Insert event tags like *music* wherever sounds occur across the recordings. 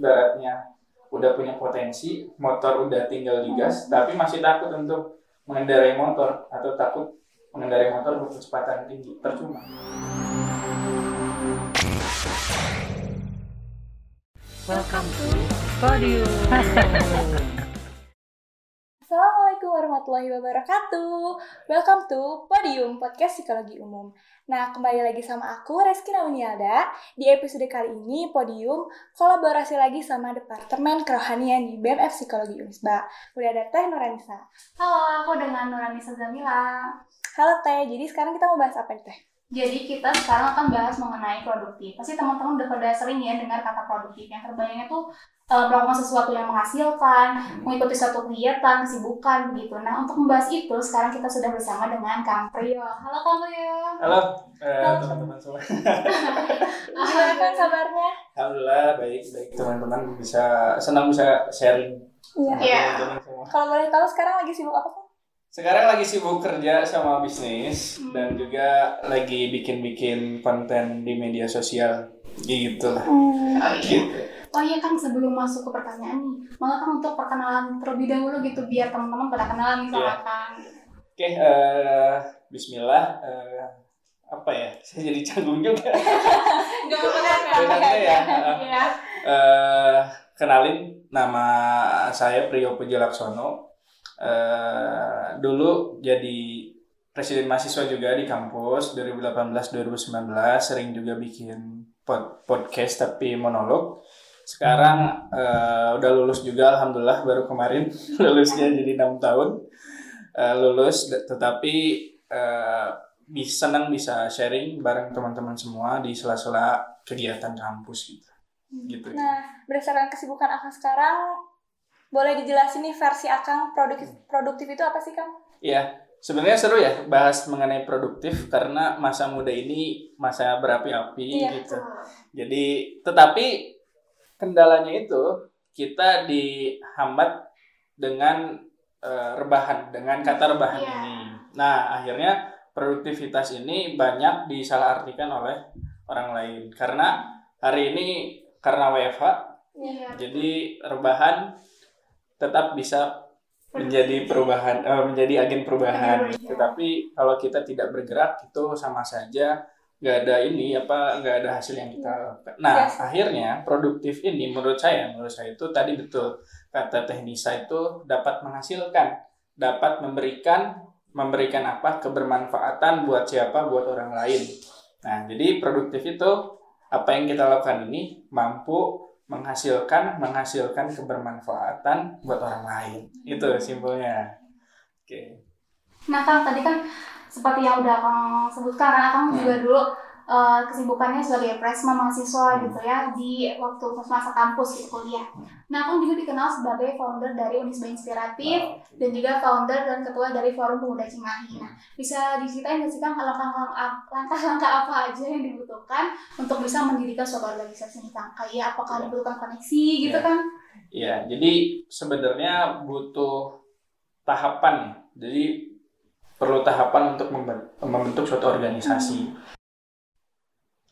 ibaratnya udah punya potensi, motor udah tinggal digas, tapi masih takut untuk mengendarai motor atau takut mengendarai motor berkecepatan tinggi, percuma. Welcome to Podium. *laughs* Assalamualaikum warahmatullahi wabarakatuh. Welcome to Podium Podcast Psikologi Umum. Nah, kembali lagi sama aku Reski Naunialda. Di episode kali ini Podium kolaborasi lagi sama Departemen Kerohanian di BMF Psikologi Unisba. Udah ada Teh Nuranisa. Halo, aku dengan Nuranisa Zamila. Halo Teh, jadi sekarang kita mau bahas apa nih Teh? Jadi kita sekarang akan bahas mengenai produktif. Pasti teman-teman udah pada sering ya dengar kata produktif. Yang terbayangnya tuh uh, melakukan sesuatu yang menghasilkan, mengikuti suatu kegiatan, kesibukan gitu. Nah, untuk membahas itu sekarang kita sudah bersama dengan Kang Priyo. Halo Kang Priyo. Halo eh, teman-teman semua. *laughs* Gimana kan kabarnya? Alhamdulillah baik baik teman-teman bisa senang bisa sharing. Iya. Kalau boleh tahu sekarang lagi sibuk apa? Sekarang lagi sibuk kerja sama bisnis Hmm. dan juga lagi bikin-bikin konten di media sosial gitu lah. Hmm. Oh iya. Gitu. Oh iya Kang, sebelum masuk ke pertanyaan nih, malah Kang untuk perkenalan terlebih dahulu gitu biar teman-teman pada kenalan sama Iya. Kang. Oke, eh, Bismillah. eh, apa ya? *laughs* Saya jadi canggung juga. Gak apa-apa ya. Iya. Eh, kenalin nama saya Priyo Pujalaksono. Eh, dulu jadi presiden mahasiswa juga di kampus 2018-2019 sering juga bikin pod- podcast tapi monolog. Sekarang eh, udah lulus juga alhamdulillah baru kemarin *laughs* lulusnya jadi enam tahun Eh, lulus. Tetapi bisa senang bisa sharing bareng teman-teman semua di sela-sela kegiatan kampus gitu. Gitu. Nah, berdasarkan kesibukan Akang sekarang, boleh dijelasin nih versi Akang produktif, produktif itu apa sih Kang? Iya, sebenarnya seru ya bahas mengenai produktif karena masa muda ini masa berapi-api Iya, gitu. Jadi, tetapi kendalanya itu kita dihambat dengan eh, rebahan, dengan kata rebahan Iya. ini. Nah, akhirnya produktivitas ini banyak disalahartikan oleh orang lain karena hari ini karena WFH Iya. jadi rebahan tetap bisa menjadi perubahan eh, menjadi agen perubahan Agen perubahan. tetapi kalau kita tidak bergerak itu sama saja nggak ada ini apa nggak ada hasil yang kita lakukan. Nah Yes. akhirnya produktif ini menurut saya menurut saya itu tadi betul kata teknisa itu dapat menghasilkan dapat memberikan memberikan apa kebermanfaatan buat siapa buat orang lain. Nah jadi produktif itu apa yang kita lakukan ini mampu menghasilkan menghasilkan kebermanfaatan buat orang lain. Itu simpelnya. Oke. Nah Kang, tadi kan seperti yang udah Kang sebutkan, kan Kang juga dulu eh, kesibukannya sebagai presma mahasiswa Hmm. gitu ya di waktu masa kampus gitu kuliah. Nah Kang juga dikenal sebagai founder dari Unisba Inspiratif dan juga founder dan ketua dari Forum Pemuda Cimahi. Nah bisa diceritain nggak sih Kang langkah-langkah langkah-langkah apa aja yang dibutuhkan untuk bisa mendirikan suatu organisasi ini Kang? Kayak apakah dibutuhkan koneksi gitu kan? ya jadi sebenarnya butuh tahapan jadi perlu tahapan untuk memben- membentuk suatu organisasi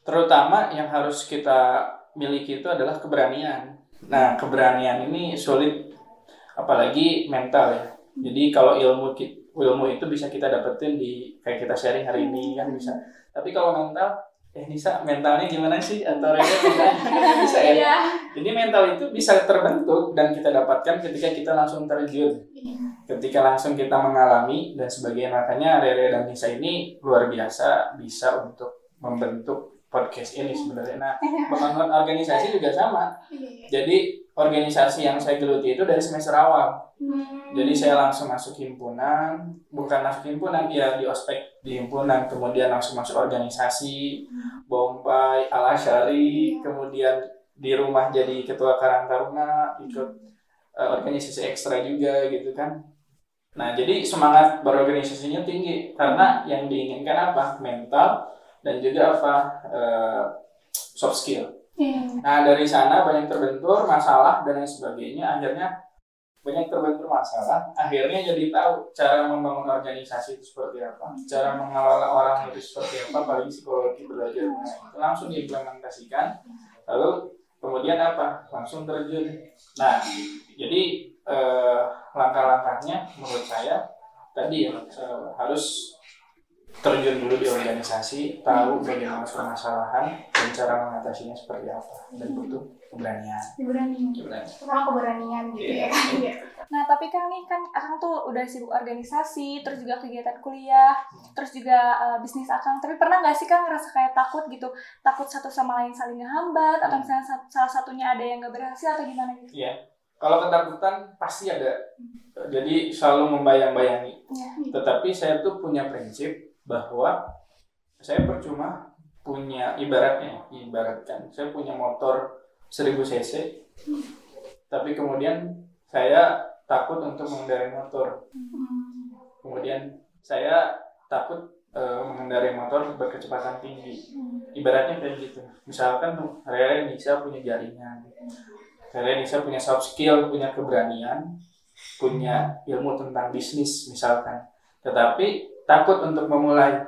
terutama yang harus kita miliki itu adalah keberanian. Nah keberanian ini sulit apalagi mental ya. Jadi kalau ilmu ilmu itu bisa kita dapetin di kayak kita sharing hari ini kan bisa. Tapi kalau mental eh Nisa mentalnya gimana sih? Atau mentalnya bisa ya. Iya. jadi mental itu bisa terbentuk dan kita dapatkan ketika kita langsung terjun, ketika langsung kita mengalami dan sebagainya. Makanya Rere dan Nisa ini luar biasa bisa untuk membentuk podcast ini sebenarnya. Nah, *laughs* membangun organisasi juga sama. Iya. Jadi organisasi yang saya geluti itu dari semester awal. Hmm. Jadi saya langsung masuk himpunan, bukan masuk himpunan, ya di ospek di himpunan, kemudian langsung masuk organisasi, Bompai, Al Asyari, Iya. kemudian di rumah jadi ketua Karang Taruna, ikut eh, organisasi ekstra juga gitu kan. Nah, jadi semangat berorganisasinya tinggi karena yang diinginkan apa? Mental dan juga apa? eh, soft skill. Iya. Nah dari sana banyak terbentur masalah dan lain sebagainya. Akhirnya banyak terbentur masalah. Akhirnya jadi tahu cara membangun organisasi itu seperti apa, cara mengelola orang itu seperti apa, apalagi psikologi belajar. Nah, itu langsung diimplementasikan. Lalu kemudian apa langsung terjun nah jadi eh, langkah-langkahnya menurut saya tadi ya eh, harus terjun dulu di organisasi tahu bagaimana permasalahan dan cara mengatasinya seperti apa dan butuh keberanian Keberanian. keberanian Pertama keberanian gitu ya. Iya. Nah, tapi kan nih kan Akang tuh udah sibuk organisasi, terus juga kegiatan kuliah, terus juga eh, bisnis Akang. Tapi pernah nggak sih Kang ngerasa kayak takut gitu? Takut satu sama lain saling ngehambat, atau misalnya sa- salah satunya ada yang nggak berhasil atau gimana gitu? Iya. Kalau ketakutan pasti ada. Jadi selalu membayang-bayangi. Iya. Tetapi saya tuh punya prinsip bahwa saya percuma punya ibaratnya, ibaratkan saya punya motor 1000 cc, tapi kemudian saya takut untuk mengendarai motor. Kemudian saya takut eh, mengendarai motor berkecepatan tinggi. Ibaratnya kayak gitu. Misalkan tuh, Rere Nisa punya jaringan. Rere Nisa punya soft skill, punya keberanian, punya ilmu tentang bisnis misalkan. Tetapi takut untuk memulai.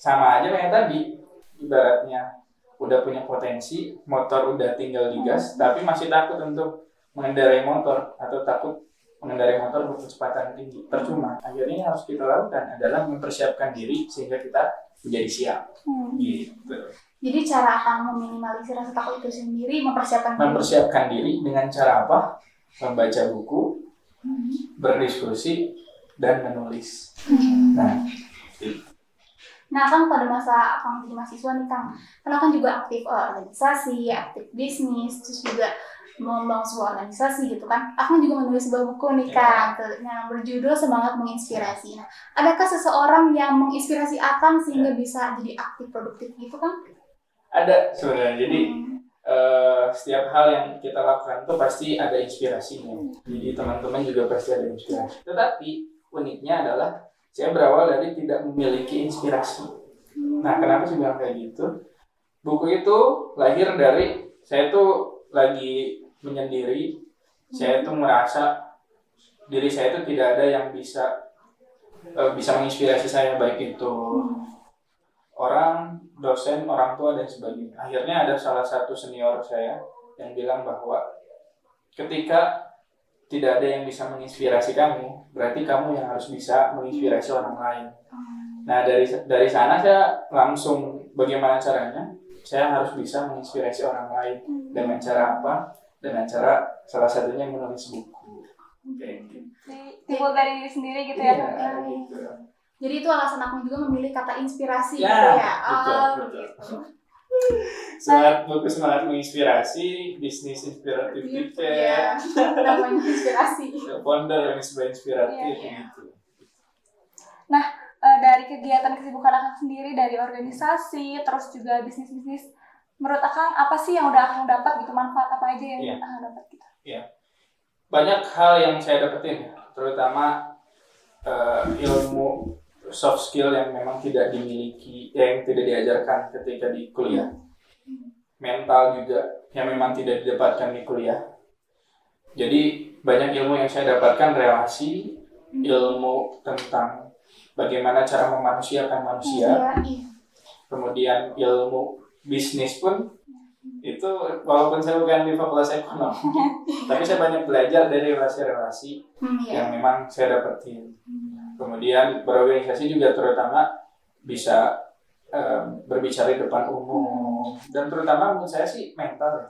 Sama aja kayak tadi. Ibaratnya udah punya potensi, motor udah tinggal digas, tapi masih takut untuk mengendarai motor atau takut mengendarai motor berkecepatan tinggi. Percuma. Akhirnya yang harus kita lakukan adalah mempersiapkan diri sehingga kita menjadi siap. Hmm. Gitu. Jadi cara akan meminimalisir rasa takut itu sendiri mempersiapkan diri. Mempersiapkan diri dengan cara apa? Membaca buku, Hmm. berdiskusi, dan menulis. Nah, Nah, Kang pada masa Kang jadi mahasiswa nih Kang, karena kan juga aktif organisasi, aktif bisnis, terus juga membangun sebuah organisasi gitu kan. Aku juga menulis sebuah buku nih Kang, yang berjudul Semangat Menginspirasi. Nah, adakah seseorang yang menginspirasi Akang sehingga bisa jadi aktif produktif gitu kan? ada sebenarnya. Jadi Hmm. eh, setiap hal yang kita lakukan itu pasti ada inspirasinya. Jadi teman-teman juga pasti ada inspirasi. Tetapi uniknya adalah saya berawal dari tidak memiliki inspirasi. Nah, kenapa sih bilang kayak gitu? Buku itu lahir dari saya tuh lagi menyendiri. Saya tuh merasa diri saya itu tidak ada yang bisa eh, bisa menginspirasi saya baik itu orang, dosen, orang tua dan sebagainya. Akhirnya ada salah satu senior saya yang bilang bahwa ketika tidak ada yang bisa menginspirasi kamu, berarti kamu yang harus bisa menginspirasi orang lain. Nah dari dari sana saya langsung bagaimana caranya? Saya harus bisa menginspirasi orang lain dengan cara apa? Dengan cara salah satunya menulis buku. Kayak gitu. Jadi timbul dari diri sendiri gitu ya? Iya, Kang? gitu. Jadi itu alasan aku juga memilih kata inspirasi Ya, gitu ya. betul, Oh, betul. gitu. Semangat buku semangat menginspirasi, bisnis inspiratif Gitu tiket, ya. Namanya inspirasi. founder yang sebuah inspiratif Iya, iya. gitu. Eh, dari kegiatan kesibukan Akang sendiri, dari organisasi, terus juga bisnis-bisnis, menurut Akang apa sih yang udah Akang dapat gitu, manfaat apa aja yang Iya. Akang dapat gitu? Banyak hal yang saya dapetin, terutama eh, ilmu soft skill yang memang tidak dimiliki, yang tidak diajarkan ketika di kuliah. Mental juga yang memang tidak didapatkan di kuliah. Jadi banyak ilmu yang saya dapatkan relasi, ilmu tentang bagaimana cara memanusiakan manusia, kemudian ilmu bisnis pun itu walaupun saya bukan di fakultas ekonomi *laughs* tapi saya banyak belajar dari relasi-relasi Hmm, iya. yang memang saya dapetin kemudian berorganisasi juga terutama bisa eh, berbicara di depan umum. Dan terutama menurut saya sih mental ya.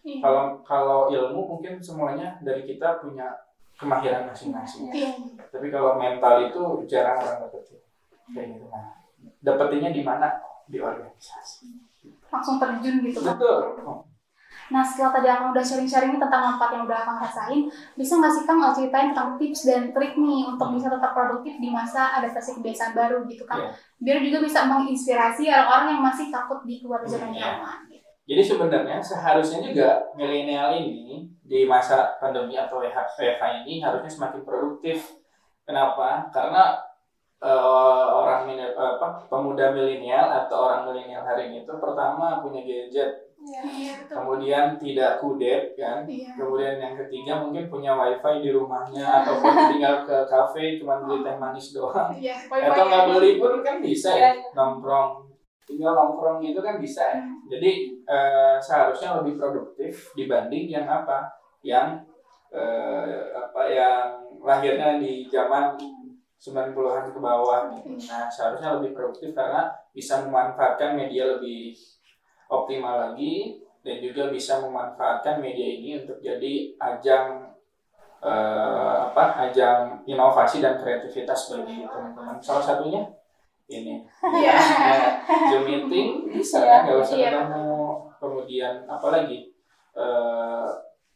Iya. kalau kalau ilmu mungkin semuanya dari kita punya kemahiran masing-masing. Iya. tapi kalau mental itu jarang orang dapetin. Kayak gitu. Nah dapetinnya di mana? Di organisasi. Langsung terjun gitu kan. betul Nah setelah tadi Akang udah sharing-sharing tentang manfaat yang udah Akang rasain, bisa nggak sih Kang uh, ceritain tentang tips dan trik nih untuk bisa tetap produktif di masa adaptasi kebiasaan baru gitu kan? Iya. Biar juga bisa menginspirasi orang-orang yang masih takut di keluar zona Iya. nyaman. Jadi sebenarnya seharusnya juga milenial ini di masa pandemi atau WFH ini harusnya semakin produktif. Kenapa? Karena eh, orang apa pemuda milenial atau orang milenial hari ini itu pertama punya gadget, Iya. Iya betul. kemudian tidak kudet kan, Iya. kemudian yang ketiga mungkin punya wifi di rumahnya ataupun tinggal ke kafe cuma beli teh manis doang. Iya. Atau nggak beli pun kan bisa ya Iya. nongkrong, tinggal nongkrong gitu kan bisa ya. Jadi eh, seharusnya lebih produktif dibanding yang apa? Yang eh, apa yang lahirnya di zaman 90-an ke bawah gitu. Nah, seharusnya lebih produktif karena bisa memanfaatkan media lebih optimal lagi dan juga bisa memanfaatkan media ini untuk jadi ajang eh, apa? ajang inovasi dan kreativitas bagi teman-teman. Salah satunya ini. Ya, Zoom meeting bisa Iya, nggak usah iya. ketemu. Kemudian apa lagi? Eh,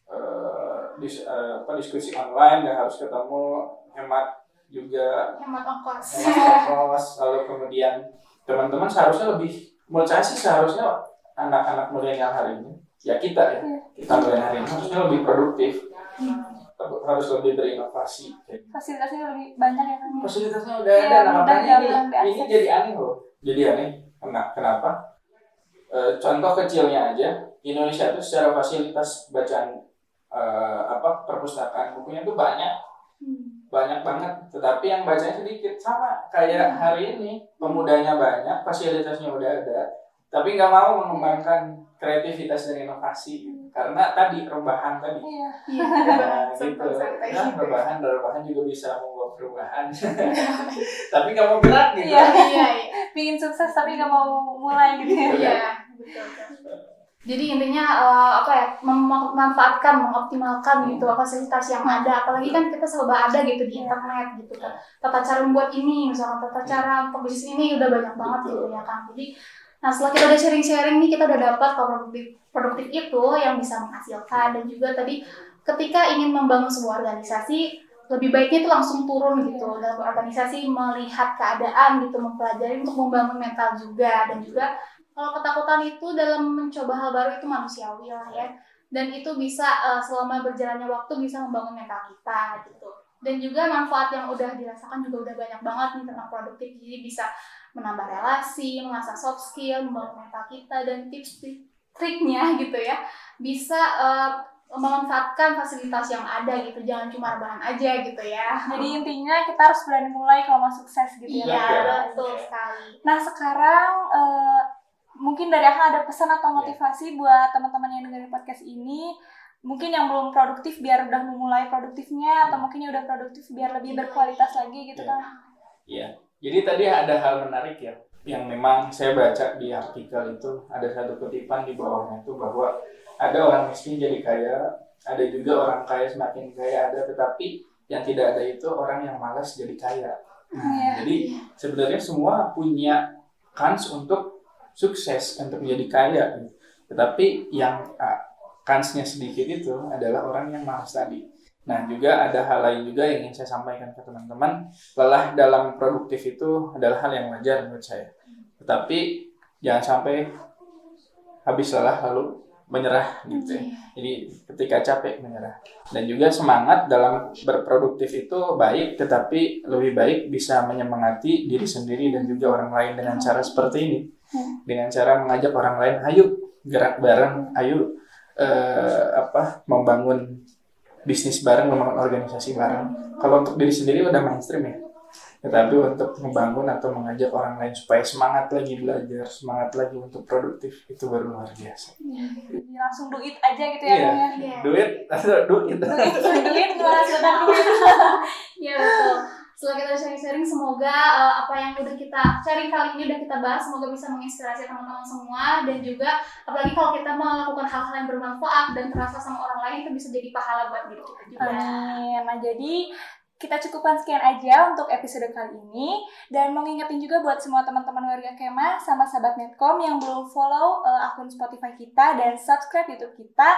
eh, dis- eh, apa, diskusi online nggak harus ketemu, hemat juga Hemat ongkos. hemat ongkos. Lalu kemudian teman-teman seharusnya lebih, menurut saya sih seharusnya anak-anak milenial hari ini, ya kita ya, Iya. kita milenial hari ini harusnya lebih produktif, harus lebih berinovasi. Fasilitasnya lebih banyak ya kan? fasilitasnya udah Iya, ada nah makanya ini, ini jadi aneh loh jadi aneh Kena- kenapa Eh, contoh kecilnya aja Indonesia itu secara fasilitas bacaan eh, apa perpustakaan bukunya itu banyak banyak banget tetapi yang bacanya sedikit sama kayak hari ini pemudanya banyak fasilitasnya udah ada tapi nggak mau mengembangkan kreativitas dan inovasi karena tadi rebahan tadi Iya. Iya. Nah, gitu. Santai-santai Ya, gitu. rebahan, rebahan juga bisa membawa perubahan. *laughs* Tapi nggak mau gerak gitu. Iya. Iya, iya. Pingin sukses tapi nggak mau mulai gitu ya. Iya, betul. betul. Jadi intinya eh, apa ya mem- memanfaatkan, mengoptimalkan gitu fasilitas yang ada. Apalagi kan kita serba ada gitu di internet gitu kan. Tata cara membuat ini, misalkan tata cara pembisnis ini udah banyak banget gitu ya kan. Jadi nah setelah kita udah sharing-sharing nih kita udah dapat kalau produktif produktif itu yang bisa menghasilkan. Dan juga tadi ketika ingin membangun sebuah organisasi lebih baiknya itu langsung turun gitu. Dalam organisasi melihat keadaan gitu mempelajari untuk membangun mental juga. Dan juga kalau ketakutan itu dalam mencoba hal baru itu manusiawi lah ya. Dan itu bisa eh, selama berjalannya waktu bisa membangun mental kita gitu. Dan juga manfaat yang udah dirasakan juga udah banyak banget nih tentang produktif. Jadi bisa menambah relasi mengasah soft skill membangun mental kita dan tips triknya *laughs* gitu ya bisa eh, memanfaatkan fasilitas yang ada gitu jangan cuma rebahan aja gitu ya Jadi *laughs* intinya kita harus berani mulai kalau mau sukses gitu ya. iya Betul. betul sekali Nah sekarang eh, mungkin dari Aha ada pesan atau Iya. motivasi buat teman-teman yang dengerin podcast ini. Mungkin yang belum produktif biar udah memulai produktifnya atau mungkin yang udah produktif biar lebih berkualitas lagi gitu Iya. kan. Iya. Jadi tadi ada hal menarik ya yang memang saya baca di artikel itu ada satu kutipan di bawahnya itu bahwa ada orang miskin jadi kaya, ada juga orang kaya semakin kaya ada, tetapi yang tidak ada itu orang yang malas jadi kaya. Nah, Iya. Jadi sebenarnya semua punya kans untuk sukses untuk menjadi kaya, tetapi yang ah, kansnya sedikit itu adalah orang yang malas tadi. Nah juga ada hal lain juga yang ingin saya sampaikan ke teman-teman lelah dalam produktif itu adalah hal yang wajar menurut saya. Tetapi jangan sampai habis lelah lalu menyerah gitu ya. Jadi ketika capek menyerah. Dan juga semangat dalam berproduktif itu baik, tetapi lebih baik bisa menyemangati diri sendiri dan juga orang lain dengan cara seperti ini. Dengan cara mengajak orang lain, ayo gerak bareng, ayo eh, apa membangun bisnis bareng, membangun organisasi bareng. Kalau untuk diri sendiri udah mainstream ya. Tetapi untuk membangun atau mengajak orang lain supaya semangat lagi belajar, semangat lagi untuk produktif itu baru luar biasa. Jadi langsung do it aja gitu ya. Iya. Ya. Duit duit. *laughs* Do it, do it, menghasilkan duit. *laughs* Iya betul. Setelah kita sharing-sharing, semoga eh, apa yang udah kita sharing kali ini udah kita bahas, semoga bisa menginspirasi teman-teman semua dan juga apalagi kalau kita melakukan hal-hal yang bermanfaat dan terasa sama orang lain itu bisa jadi pahala buat diri kita juga. Amin. Nah, jadi kita cukupkan sekian aja untuk episode kali ini dan mau juga buat semua teman-teman warga Kemah sama sahabat Netcom yang belum follow eh, akun Spotify kita dan subscribe YouTube kita.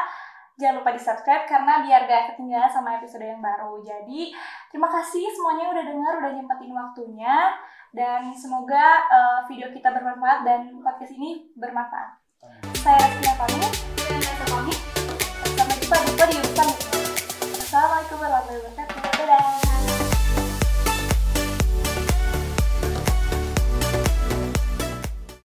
Jangan lupa di-subscribe karena biar gak ketinggalan sama episode yang baru. Jadi, terima kasih semuanya udah dengar, udah nyempetin waktunya dan semoga eh, video kita bermanfaat dan podcast ini bermanfaat. Saya Rizky pamit. Saya. Sampai jumpa di podium selanjutnya. Assalamualaikum warahmatullahi wabarakatuh.